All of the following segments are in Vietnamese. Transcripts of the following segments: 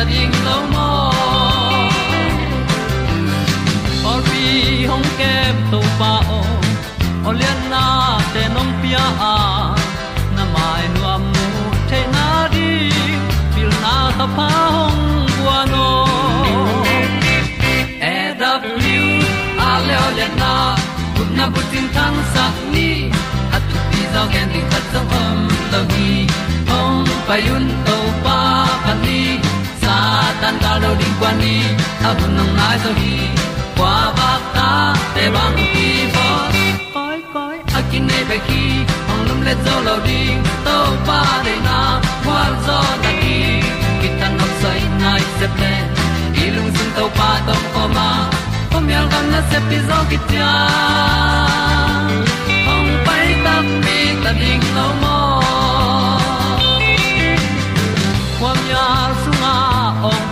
ta ding lo mo or pi hong kem to pa o olian na te nong pia. A na mai nu amu te na di pil na ta pa hong bua no e blue a le olian na kun na bu tin tan sa ni. At tu pi gen di khat zo om lo gi hong pai to tan ga lo ding kwan ni a bu nang mai zo ba ta để băng đi bo koi koi a kin nei pe ki lum le zo lo ding pa na, qua zo na đi. Ki tan nok sai nai se ple lung sun to pa tom ko ma. Pom yal gần na se đi zo kia tia ong ta mi ta ding lo mo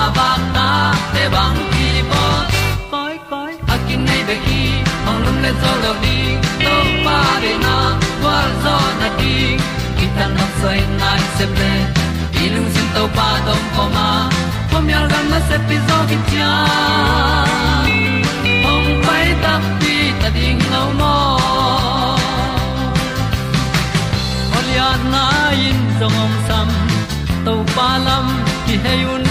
kwa ba ta te bang ki bo koi koi a kin nei be ki ong lum le zo lo di to pa de na kwa zo na di ki ta na sai nai se ple i lung sin to pa dom ko ma. Pom yal gam na se pi zo ki tia ong pai ta pi ta ding lo mo Olia na in zong om sam to pa lam ki hay un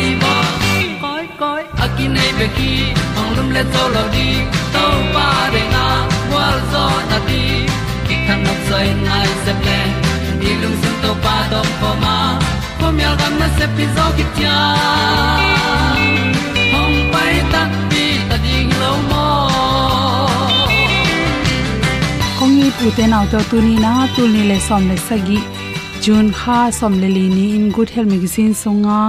nei pe ki ong lum le to lo di to pa de na wa zo na di ki kan nok sai nai se ple ni lung sun to pa do po ma. Po mi al gam na se pi zo ki tia hong pai ta pi ta ding lo mo kong ni pu te naw to tu ni na tu ni le som le sagi jun kha som le li ni in good health magazine songa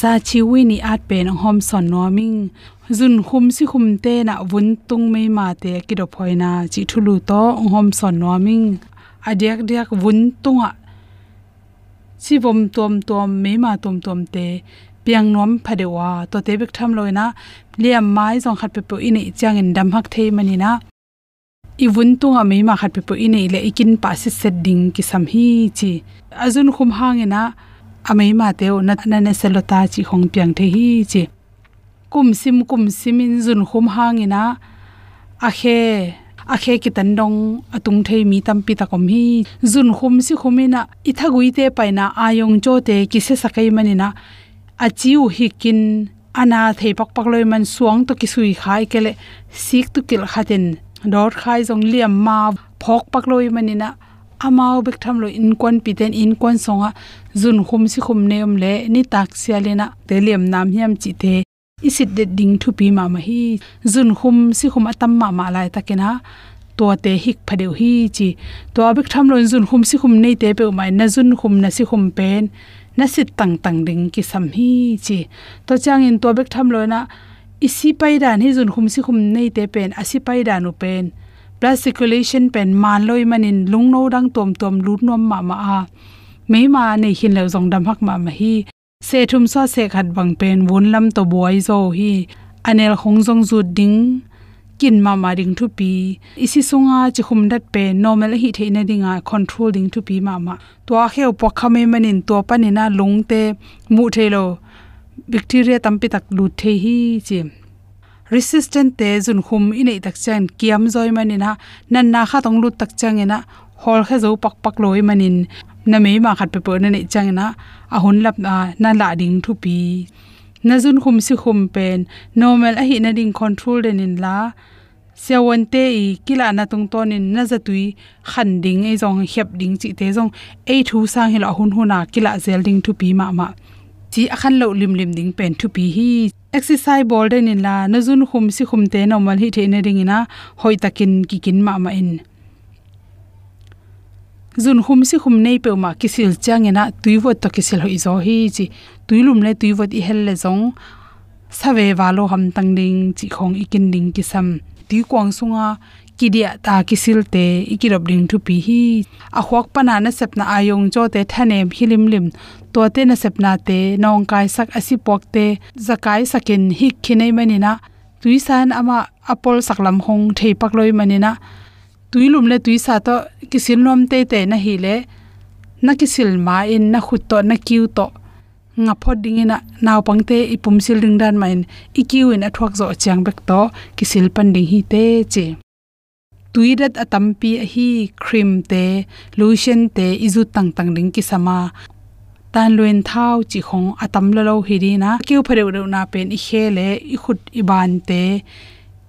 za chi wi ni at pen hom son noming zun khum si khum te na vun tung mai ma te ki do phoina chi thulu to hom son noming adek dek vun tunga chi vom tom tom me ma tom tom te piang nom phadewa to te bik tham loina liam mai jong khat pe po ini chang in dam hak thei mani na i vun tunga me ma khat pe po ini le ikin pa si set ding ki sam hi chi azun khum hangena amei ma teo na na ne selota chi khong piang the hi chi. Kum sim, kum simin zun khum hangena a khe a khe ki tan dong atung thei mi tam pi ta kom hi. Zun khum si khumina i thagui te paina ayong cho te ki se sakai manina a chiu hikin ana thei pak pak loi man suang to ki sui khai kele sik tu kil khaten dor khai jong liam ma, phok pak loi manina amao bek tham lo in kon piten in kon songa, zun khum si khum neom le, ni tak sialena te lem nam hiam chi the isit de ding thu pi ma ma hi. Zun khum si khum atam ma ma lai takena to te hik phadeu hi chi. To abik tham lo zun khum si khum nei te pe mai, na zun khum na si khum pen, na sit tang tang ding ki sam hi chi. To chang in to bek tham lo na, isi pai dan hi zun khum si khum nei te pen, asi pai dan u pen blood circulation pen man loi manin lung no dang tom tom lut nom ma ma a. Me ma nei hin le zong dam hak ma ma hi. Se thum so se khat bang pen won lam to boy zo hi. Anel khong zong zu ding. Kin ma ma ring thu pi. Isi sunga chi khum dat pe normal hi theina dinga control ding thu pi ma ma. To a kheu po khame manin to panina lungte mu thelo bacteria tampi tak lut the hi chim resistant te jun khum inei tak chan kiam zoi manin ha. Nan na kha tong lut tak chang changena hol kha zo pak pak loi manin. Na me ma khat pe pe na nei chang changena a hun lap na na la ding thu pi. Na jun khum si khum pen. Normal a hi na ding control den in la. Sewon te i kila na tung ton in na za tui. Khan ding e jong hep ding chi te jong e thu sang hila hun huna kila zel ding thu pi ma ma chi akhan lo lim lim ding pen thu pi hi. Exercise ball den in la na jun khum si khum te normal hi the na ring ina, hoi takin ki kin ma ma in jun khum si khum nei pe ma kisil chang ina tuiwot to kisil hoi zo hi chi. Tuilum le tuiwot i hel le zong. Save walo ham tang ding, chi khong ikin ding ki sam ti kwang sunga kidia ta kisil te ikirop ding thu pi hi. A khwak pana na sepna ayong cho te thanem hilim lim to te na sepna te nong kai sak asi pok te zakai sakin hik khinei manina tuisan ama apol saklam hong thei pakloi manina tuilum le tuisa to kisil nom te te na hi le. Na kisil ma in, na khut to, na kiu to. Nga phot ding ina naw pangte ipum sil ding dan main ikiu in athwak zo chang bek to kisil pan ding hi te che tuirat atampi hi cream te, lotion te, izu tang tang ding ki sama. Tan luen thau chi khong atam lo lo hi ri na. Kiu phare ro na pen i khele i khut i ban te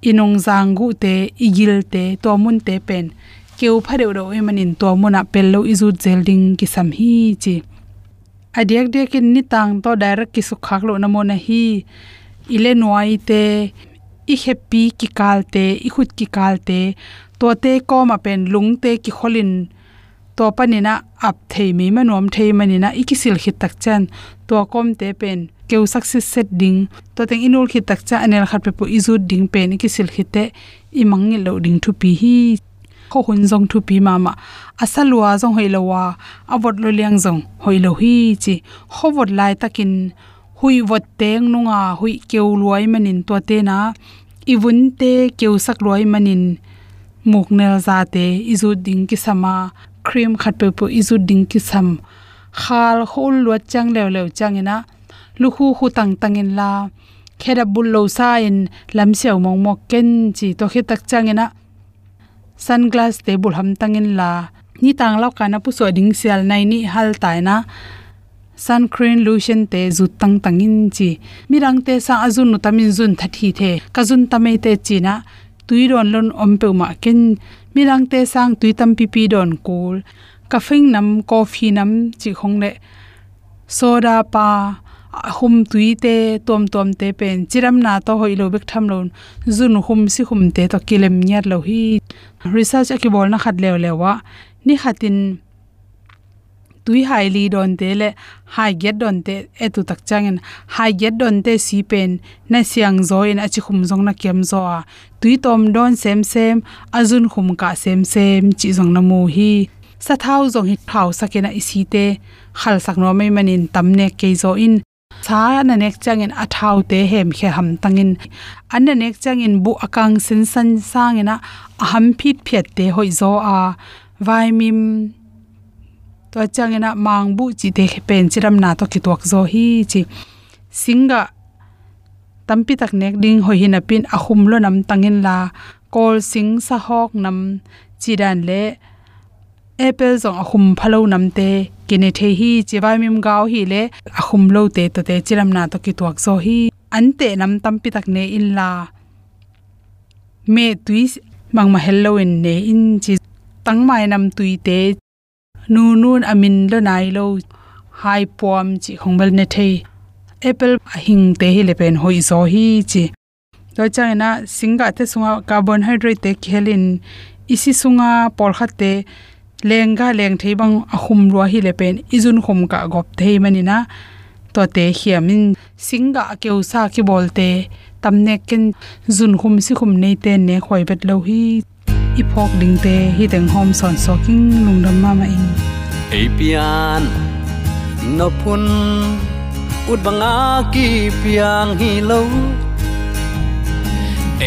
inong zangu te igil te to mun te pen. Keu phare ro e manin to mun a pel lo izu zelding ki sam hi chi. Adiak de kin ni tang to direct ki su khak lo na mo na hi. Ile noi te, i happy ki kalte i khut ki kalte to te ko ma pen lung te ki kholin to panina ap thei mi manom thei manina ikisil khit tak chan to kom te pen keu success set ding to teng inul khit tak cha anel khat pe pu izu ding pen ikisil khite i mangi lo ding thu pi hi kho hun jong thu pi mama asalwa jong hoilowa avot lo liang jong hoilo hi chi khowot lai takin hui vot teng nunga hui keu luai manin to te na iwun te keu sak luai manin muknel za te izu ding ki sama cream khat pe pu izu ding ki sam khal khol lo chang lew lew chang ina lu khu khu tang tang in la khera bul lo sa in lam sew mong mok ken chi to khe tak chang ina sunglass te bul ham tangin la ni tang lau kana pu so ding sel nai ni hal tai na sun cream lotion te zu tang tangin chi mirang te sa azun nu tamin zun thathi the. Kazun tamai te china tuiron lon ompe ma ken mirang te sang tui tam pi pi don kul. Kafing nam, coffee nam, chi khong le soda pa, hum tui te tom tom te pen. Chiram na to hoilo bek tham lon zun hum si hum te to kilem nyar lo hi. Research aki bol na khat lew lewa. Ni khatin tui hai li don te le, hai get don te etu tak changin. Hai get don te si pen, na siang zo in achi khum zong na kem zo a. Tui tom don sem sem azun khum ka sem sem, chi zong na mu hi. Sa thau zong hi thau sakena isi te, khal sak no mai manin tamne ke zo in. Sa na nek changin, a thau te hem khe ham tangin. An na nek changin, bu akang sin san sangena aham phit phet te hoi zo a. Vai mim to changena mangbu chi te pen chiram na to ki tuak zo hi chi. Singa tampi tak nek ding hoi hin apin ahum lo nam tangin la kol sing sa hok nam chidan le apple zong ahum phalo namte kine the hi chiwai mim gaw hi le ahum lo te to te chiram na to ki tuak zo hi. Ante nam tampi tak ne in la me tui mang ma hello in ne in chi tang mai nam tui te nu nun amin lo nai lo hai pom chi khongbal ne the apple hing te hi le pen hoi zo hi chi. To changena singa te sunga carbohydrate te khelin. Isi sunga por khatte lenga leng thei bang ahum ro hi le pen izun khum ka gop thei manina to te hiamin singa keu sa ki bolte tamne ken zun khum si khum nei te ne khoi bet lo hi iphok phok ding te hi teng hom son soking lungdam ma ma in apian no pun ut banga ki piang hi lo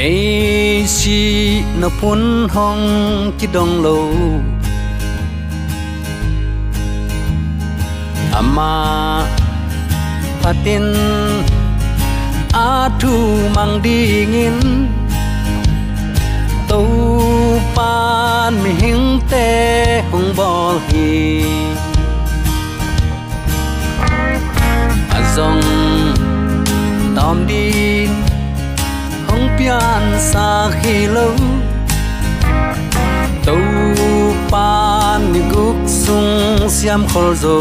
ai si no pun hong ki dong lo ama patin a thu mang dingin tàu pan mi hing te hong bol hi. Azong tom đi hong pian sa khi lâu tàu pan mi guk sung siam khol zo.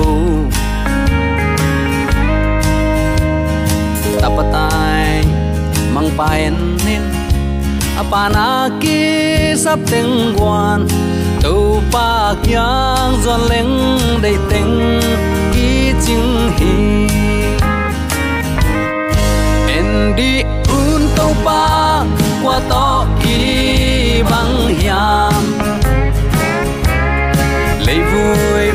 Tapatai mang paen nin pana ki sắp tiếng quan. Tu pa kyang zon leng dei teng ki ching hi en di un tu pa qua to ki bang hiam. Lấy vui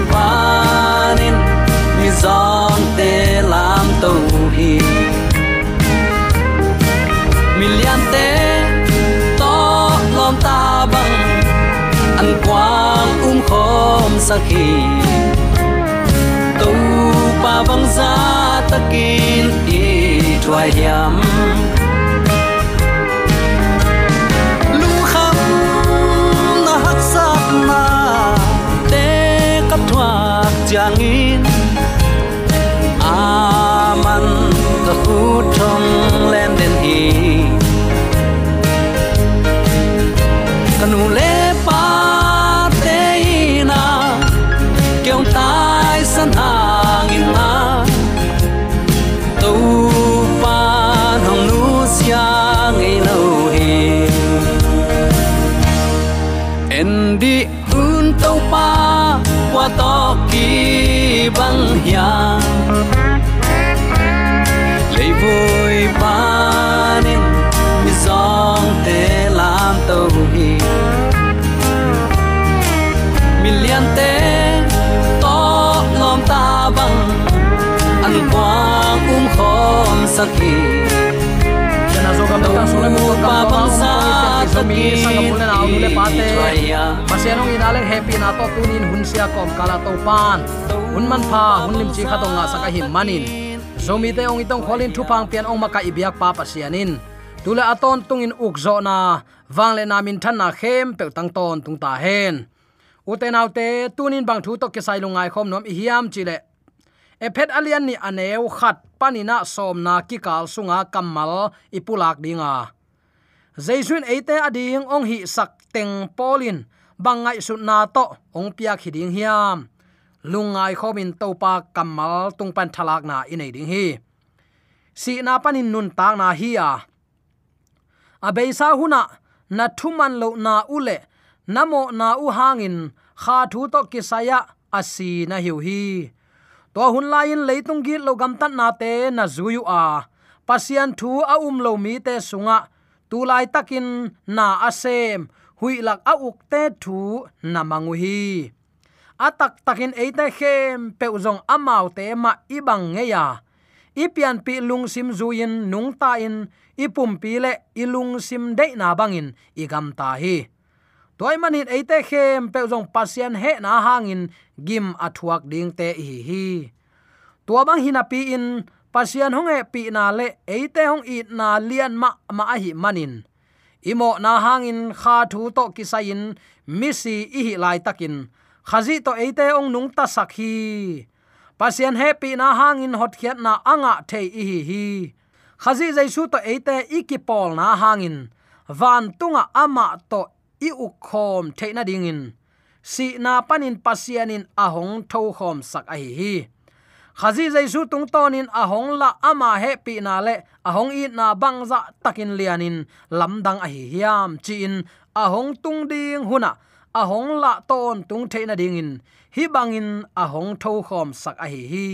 kham na hak sat na te kap thua chang in man ka khu thong len den hi kanu le le pa te Traya. pasianong inale happy na to tunin hun sia kom kala to pan hun man pha hun chi khatong nga saka him manin zomi te ong itong kholin thupang pian ong maka ibyak pa pasianin tula aton tungin ukzo na wangle namin than na khem pe tang ton tung ta hen uten autte tunin bang thu to ke sai lungai khom nom hiam chile ephet alian ni aneu khat panina som na ki kal sunga kamal ipulak dinga. Jaisun eite ading ong hi sak teng polin bangai su na to, ong pia khiding hiam. Lungai khomin topa kamal tungpan thalak na inei ding hi. Si na panin nun tak na hi a. Abeisa huna, na thuman lo na ule namo na u hangin kha thu to kisaya, asi na hiu hi to hun lain leitung gi lo gam tan na te na zuyu a. Pasian thu a um lo mi te sunga. Tu lai takin na asem hui lak a uk te thu na mangu hi. Atak takin eite khem pe zong amau te ma ibang ngeya ipian pi lung sim zuin nung ta in. Ipum pi le ilung sim de na bangin igam ta hi toy manin eite khem pe jong pasien he na hangin gim athuak ding te hi hi. Tua bang hina pi in pasian hong e pi na le eite hong i na lian ma ma hi manin imo na hangin kha thu to kisain misi i hi lai takin khazi to eite ong nung ta sakhi pasian happy na hangin hot khiat na anga the i hi hi. Khazi jaisu to eite ikipol na hangin van tunga ama to i ukhom theina dingin si na panin pasianin ahong tho khom sak a hi hi. Khazi jaisu tung tonin ahong la ama he pi na le, ahong i na bang za takin lianin lamdang a hi hiam in. Ahong tung ding huna, ahong la ton tung theina ding in. Hi bangin ahong tho khom sak a hi hi.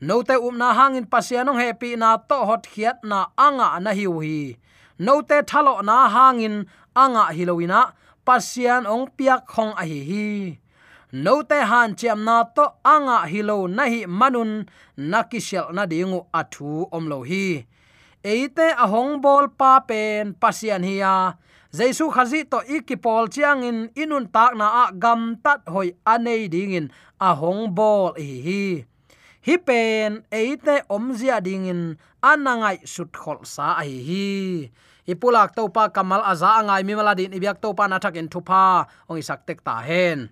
No te um na hangin pasianong happy na to hot khiat na anga na hiu hi. No te thalo na hangin anga hilowina pasian ong piak khong a hi. Hi no te han chem na to anga hilo nahi manun nakishel na dingu athu omlo hi. Eite ahong bol pa pen pasian hiya jaisu khazi to ikipol chiang in inun tak na a gam tat hoi anei dingin ahong bol hi hi. Hi pen eite omzia dingin anangai sut khol sa ai hi. Ipulak to pa kamal aza angai mi mala din ibyak to pa na thakin thupa. Ong isak tek ta hen.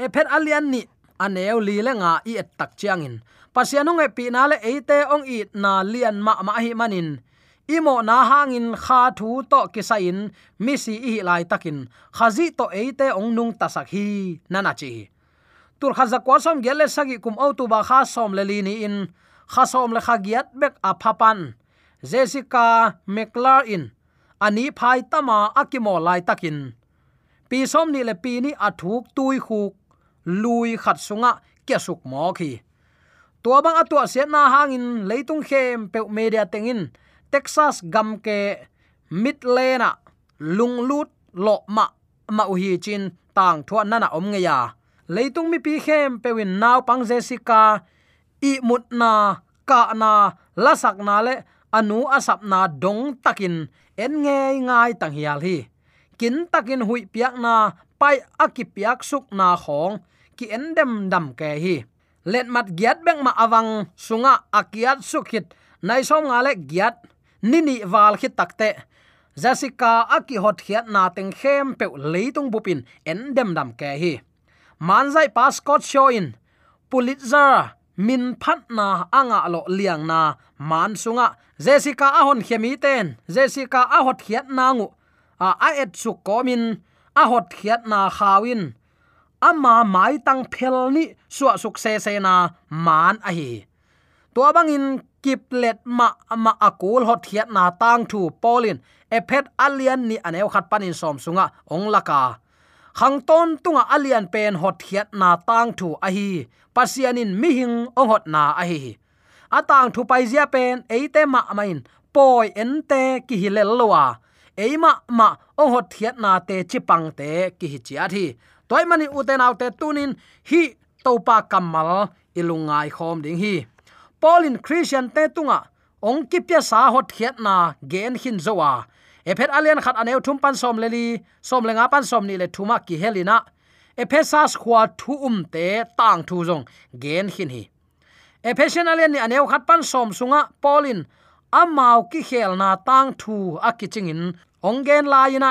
E phet alian ni aneu li lenga i et tak chiang in. Pasianung e pi na le eite ong i na lian ma ma hi manin. Imo na hangin kha thu to kisain mi si i lai takin khazi to eite ong nung tasak hi nana chi tur khaza kwa som gele sagi kum au ba kha som le li ni in khasom le khagiat bek a jessica mclar in ani phai tama akimo lai takin. Pi som ni le pi ni athuk tui khuk, lui khat sunga, kya suk mo khi tua bang atua se na hangin leitung khem pe media tengin, texas gam ke midlena lunglut lo ma ma uhi chin tang thua nana om nge ya. Leitung mi pi khem pewin naw pang jessica i mut na, ka na, lasak na le, anu asap na dong takin. En nge ngai tang hial hi. Kin takin hui piak na, pai akipiak suk na khong. Ki endem dam ke hi. Let mat giat beng ma awang sunga akiat sukhit nai som nga le giat, nini wal khit takte Jessica aki hot khiat na teng khem pe leitung bupin endem dam ke hi. Manzai pascot show in. Pulitzer min phat na anga lo liang na. Man sunga, jessica a hon khemi ten. Jessica a hot khiat na ngu. A a et su komin a hot khiat na khawin ama mai tang phel ni suwa suk se se na man a hi. To bangin kiplet ma ma akul hot khiat na tang thu polin ephet alian ni anew khat panin som sunga, ong laka khang ton tunga alian pen hot hiat na tang thu a hi pasianin mi hing ong hot na a hi atang thu pai zia pen, eite ma main poi ente ki hilel lowa eima ma ong hot hiat na te chipang te ki hi. Chia thi toy mani uten autte tunin, hi topa kamal ilungai khom ding hi. Paulin christian te tunga, ong kipya sa hot hiat na gen hin zowa ephet alian khat aneu thum pan som leli som lenga pan som ni le thuma ki helina ephesas khwa thu um te tang thu jong gen hin hi. Ephesian alian ni aneu khat pan som sunga polin amau ki khel na tang thu akiching in ongen la ina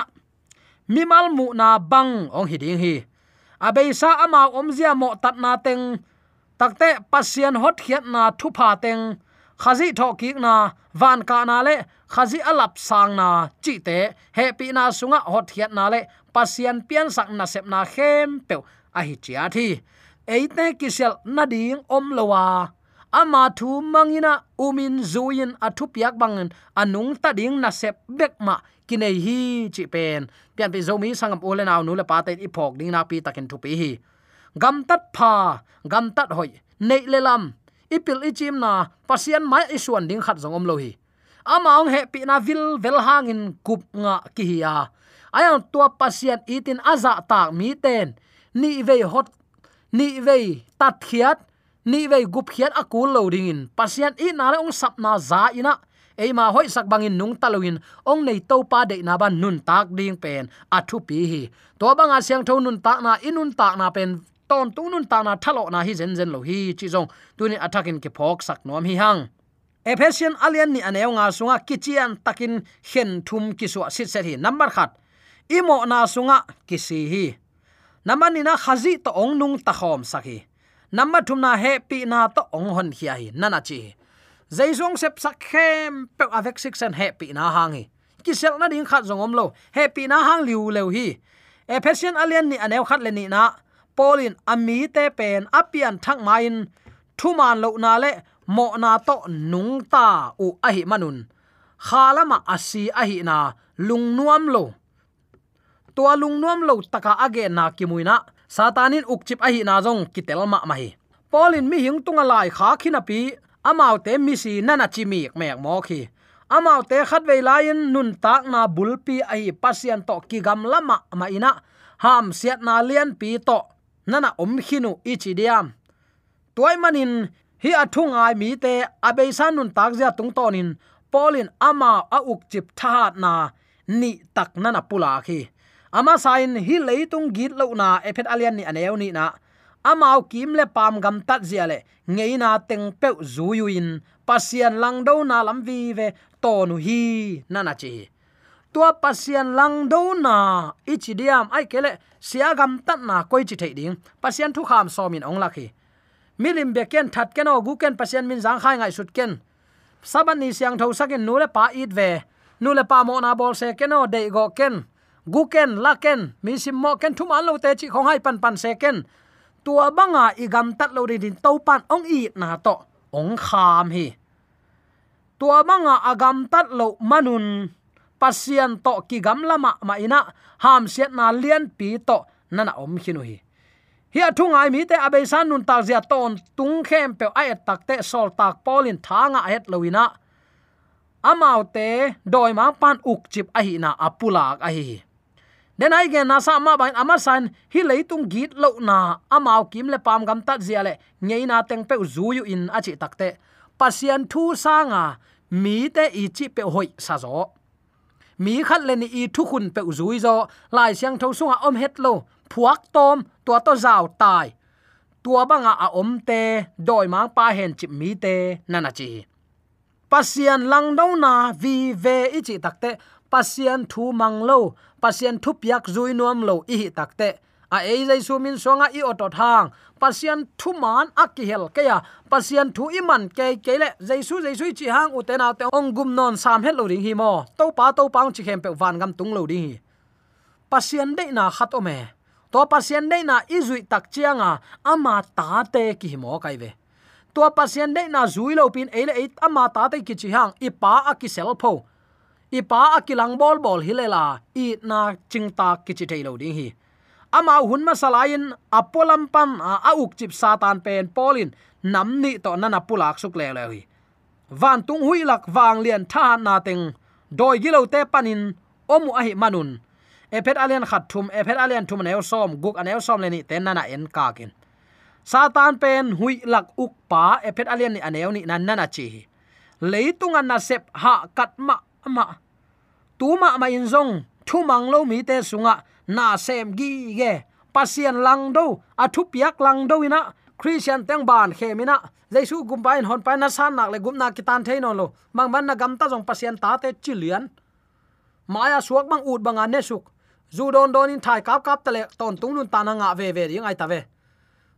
mimal mu na bang, ong hiding hi. Abeisa amau omzia mo tat na teng takte pasian hot khiat na thu pha teng khazi tho ki na, van ka na le, khazi alap sang na, chi te happy na sunga hot hiat na le pasian pian sak na sep na khem pe a hi chia thi. Eite kisel na ding om lowa ama thu mangina umin zuin athu piak bangen anung ta ding na sep bek ma kinai hi chi pen. Pian pe zomi sangam ole naw nu le pa te i phok ding na pi takin thu pi hi. Gam tat pha, gam tat hoi, nei le lam ipil ichim na pasian mai isuan ding khat zong om lo hi. Amaung he pi na vil vel hangin kup nga ki hiya ayang tua pasian itin aza tak mi ten. Ni ve hot ni ve tat khiat ni ve gup khiat akul lo ding in pasian i na ong sap na za ina. Eima hoi sak bangin nung taluin, ong nei to pa de na ban nun tak ding pen. Athu pi hi. To banga siang tho nun tak na inun tak na pen ton tunun ta na thalo na hi zen zen lo hi chi jong tuni attacking ke phok sak nom hi hang. Ephesian alian ni aneu nga sunga kichian takin hen thum ki su sit set hi number khat. Imo na sunga kisi hi. Namani na khazi to ong nung ta khom sakhi number thum na happy na to ong hon hi hi. Nana chi. Zaizong sep sak khem pe avek six and happy na hangi kisel na ding khat zongom lo. Happy na hang liu leu hi. Ephesian alian ni aneu khat le ni na polin ami te pen apian thak main. Thu man lo na le, mo na to nung ta u ahi manun. Khalama asi ahi na lung nuam lo. Tua lung nuam lo taka age na kimuina satanin ukchip ahi na jong kitel ma ma polin mi hing tunga lai kha khina pi. Amau te mi si nana chi mi mek mo khi. Amau te khat ve lain nun tak na bulpi ahi pasian to ki gam lama ma ina. Ham siat na lian pi to nana om khinu ichi diam. Toy manin, hi athung ai mi te abe san nun tak tung tonin polin ama a uk chip tha na. Ni tak nana pula khi. Ama sain hi leitung git lo na ephet alian ni aneu ni na. Amao kim le pam gam tat zia le. Ngeina teng pe zuyuin. Pasian lang do na lam vi ve tonu hi, nana chi tua pasian lang do na. Ichi diam, ai kele sia gam tat na koi chi thei ding. Pasian thu kham so min ong lakhi milim be ken, that ken o gu ken, pasian min jang khai ngai sut ken. Saban ni siang tho sakin nu le pa it ve. Nu le pa mo na bol se ken o de go ken. Gu ken, la ken mi sim mo ken thum an lo te chi khong hai pan pan se ken. Tua banga igam tat lo ri din to pan ong i na to. Ong kham hi. Tua banga agam tat lo manun pasian to ki gam lama ma ina, ham siat na lian pi to nana om hinu hi. Hi athung ai mi te abe san nun ta zia ton tung khem pe ai tak te sol tak polin thanga het loina amau te doi ma pan uk chip a hi na apulak a hi den ai gen na sa ma ban ama san hi leitung git lo na amau kim le pam gam tat zia le ngei na teng pe zu yu in a chi takte pasian thu sanga mi te i chi pe hoi sa zo mi khat le ni i thu khun pe zui zo, lai siang tho sunga om het lo, phuak tom, tua to zau tai. Tua banga a om te, doi mang pa hen chi mi te, nana chi. Pasian lang do na, vi ve i chi takte pasian thu mang lo, pasian thu piak zui nuam lo i takte a ei zai su min songa i oto thang. Pasian thu man akihel ke ya. Pasian thu iman ke ke le. Jai su jai su chi hang uten aw te ong gum non sam hel lo ring hi mo. To pa to pa chi khem pe van gam tung lo ding hi. Pasian de na khat o me. To pasian de na izui tak chianga ama ta te ki mo kai ve. To pasian de na zui lo pin ele eight ama ta te ki chi hang. I pa a ki sel pho. Ipa akilang bol bol hilela i na chingta kichi thailo ding hi ama hun ma salain apolam pan a uk chip satan pen polin namni to nana pulak suk le le hi van tung hui lak wang lian tha na teng, doi gilo te panin, omu ahi manun. Ephet alian khat thum ephet alian thum neu som guk aneu som le ni ten nana en ka kin. Satan pen hui lak uk pa ephet alian ni aneu ni nan nana chi leitung an na sep ha katma ma ma. Tuma ma in zong, thu mang lo mi te sunga na sem gi ge. Pasien lang do, a thu piak lang do ina. Christian teng ban khemina jaisu gumpain hon pa na san nak le gumna kitan thein lo. Mang man na gam ta jong pasien ta te chilian maya suak bang ut banga ne suk. Zu don don in thai kap kap tale ton tung nun ta nga ve ve ring ai ta ve.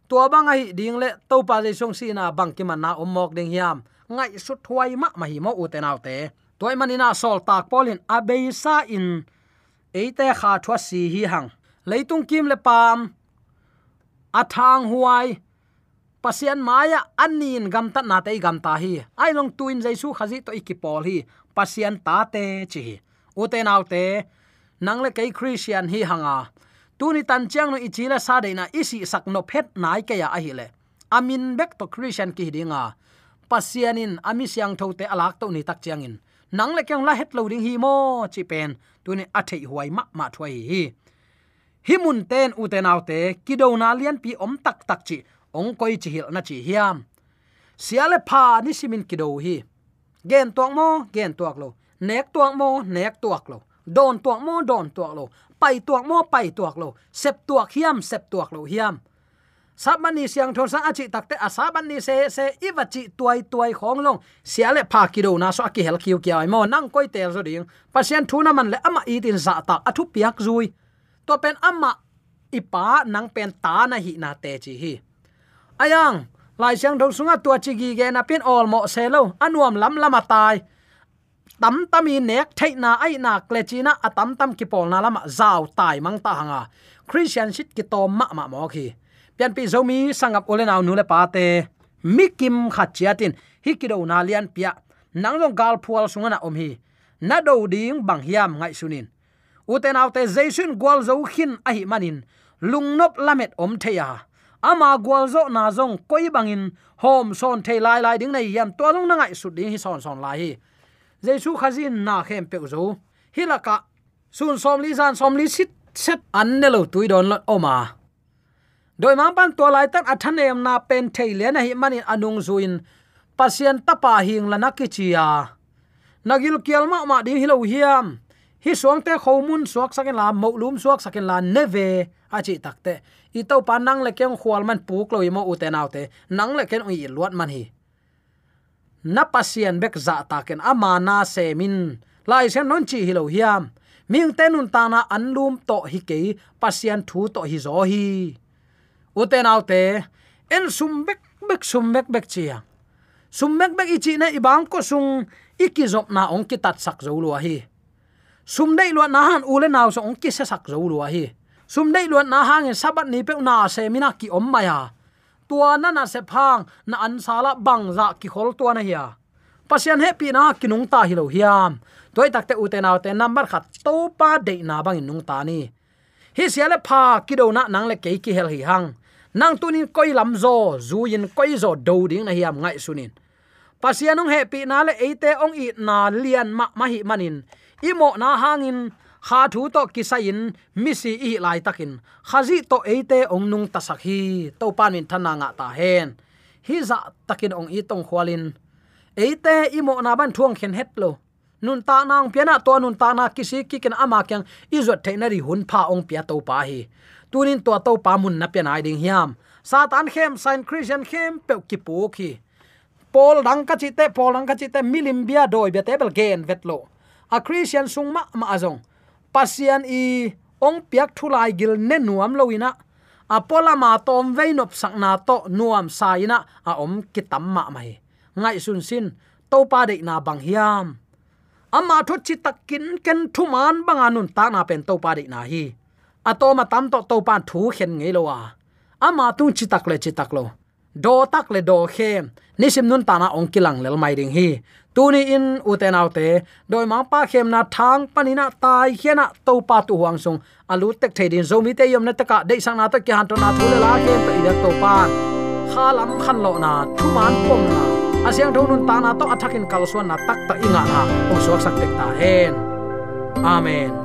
Tua bang ai ding le, to pa le song si na bang ki man na omok ding hiam. Ngai su thuai ma ma hi mo u te nau te. Toy manina sol tak polin abeisa in eite kha thwa si hi hang leitung kim le pam athang huai pasian maya anin gam ta na te gam ta hi ai long tuin jaisu khazi to ikipol hi pasian ta te chi u te nau te nang le kai christian hi hanga tuni tan chiang no ichila sa de na isi sak no phet nai ke ya a hi le amin bek to christian ki dinga pasianin ami siang thote alak to ni tak chiang in nang le kyang la het lo ding hi mo, chi pen. Tu ne a thei huai ma ma thwai hi. Hi mun ten, u te nau te, ki do na lian pi om tak tak chi. Ong koi chi hil na chi hiam. Siale pha ni simin ki do hi. Gen tuak mo, gen tuak lo. Nek tuak mo, nek tuak lo. Don tuak mo, don tuak lo. Pai tuak mo, pai tuak lo. Sep tuak hiam, sep tuak lo hiam sabani siang thon sang achi takte asabani se se iwachi tuai tuai khong long siale pha kido na so ki hel kiu kya mo. Nang koi tel zo ding. Pasien thuna man le ama itin za ta. Athu piak zui. To pen ama ipa nang pen ta na hi na te chi hi. Ayang lai siang thong sunga tua chi gi ge na pen all mo se lo. Anuam lam lama tai. Tam tam in nek thai na ai na gle chi na. Atam tam ki pol na lama zaw tai mang ta hanga. Christian shit ki to ma ma mo khi pian pi zomi sangap ole naw nu le pa te mikim khachiatin hikido na lian pia nanglong gal phual sungana om hi, na do ding bang hiam ngai sunin uten autte jaisun gwal zo khin a hi manin lungnop lamet om theya ama gwal zo na zong koi bangin hom son thei lai lai ding nei yam to long na ngai su ding hi son son lai hi. Jaisu khazin na khem pe zo hilaka sun som li zan som li sit set an ne lo tui lot oma doi mang pan to lai tak athan em na pen thei le na hi manin anung zuin. Pasien tapa hing la nakichia nagil kial ma ma ding hilo hiam. Hi suang te khomun suak sakin la mo lum suak sakin la, neve achi takte i to pa nang le keng khwal man puk lo mo uten autte te. Nang le ken ui luat man hi. Na pasien bek za ta ken ama na se min lai sen non chi hilo hiam. Ming tenun ta na anlum to hi ke pasien thu to hi zo hi ute naw te en sum bek bek sum bek bek chia. Sum bek bek ichi na ibang ko sung ikizop na ong ki tat sak zo lo hi. Sum dei lo na han ule naw so ong ki se sak zo lo hi. Sum dei luan na hang sabat ni pe na se mina ki om maya tua na na se phang, na an sala bang za ki khol tua na hiya pasian pi na kinung ta hi lo hiam. Toy takte uten naw number khat to pa de na bang nung ta ni. Hi siale pha kido na nang le ke ki hel hi hang nang tunin koi lam zo, zu yin koi zo do ding na hiam ngai sunin pasianung happy na le ate ong i na lian ma ma hi manin imo na hangin, kha thu to kisain misi i lai takin. Khazi to ate ong nung tasak hi, to panin thananga ta hen. Hi za takin ong i tong khwalin ate imo na ban thuang khen het lo. Nun ta nang piana to nun ta na kisi kiken ama kyang izot theinari hun pha ong pia to pa hi tunin to to pamun na pian ai ding hiam. Satan khem sign christian khem pe ki pu khi. Pol dang ka chi te pol dang ka chi te, milim bia doi be tebel gen vetlo a christian sung ma ma azong. Pasian i ong piak thulai gil ne nuam loina apola ma tom veinop sakna to nuam saina a om kitam ma mai ngai sun sin to pa de na bang hiam. Ama thot chi takin ken thuman banganun ta na pen to pa de na hi. Atoma tam to to pan thu khen ngei lo wa ama tu chi tak le chi tak lo do tak le do khe nisim nun ta na ong kilang lel mai ding hi tuni in uten autte doi ma pa khem na thang panina tai hiana to pa tu huang sung alu tek thei din zomi te yom na taka dei sang na ta kya han to na thule la khem pe ida to pa kha lam khan lo na thu man pom na asyang thon nun ta na to athakin kal suan na tak ta inga na ong suak sak tek ta hen amen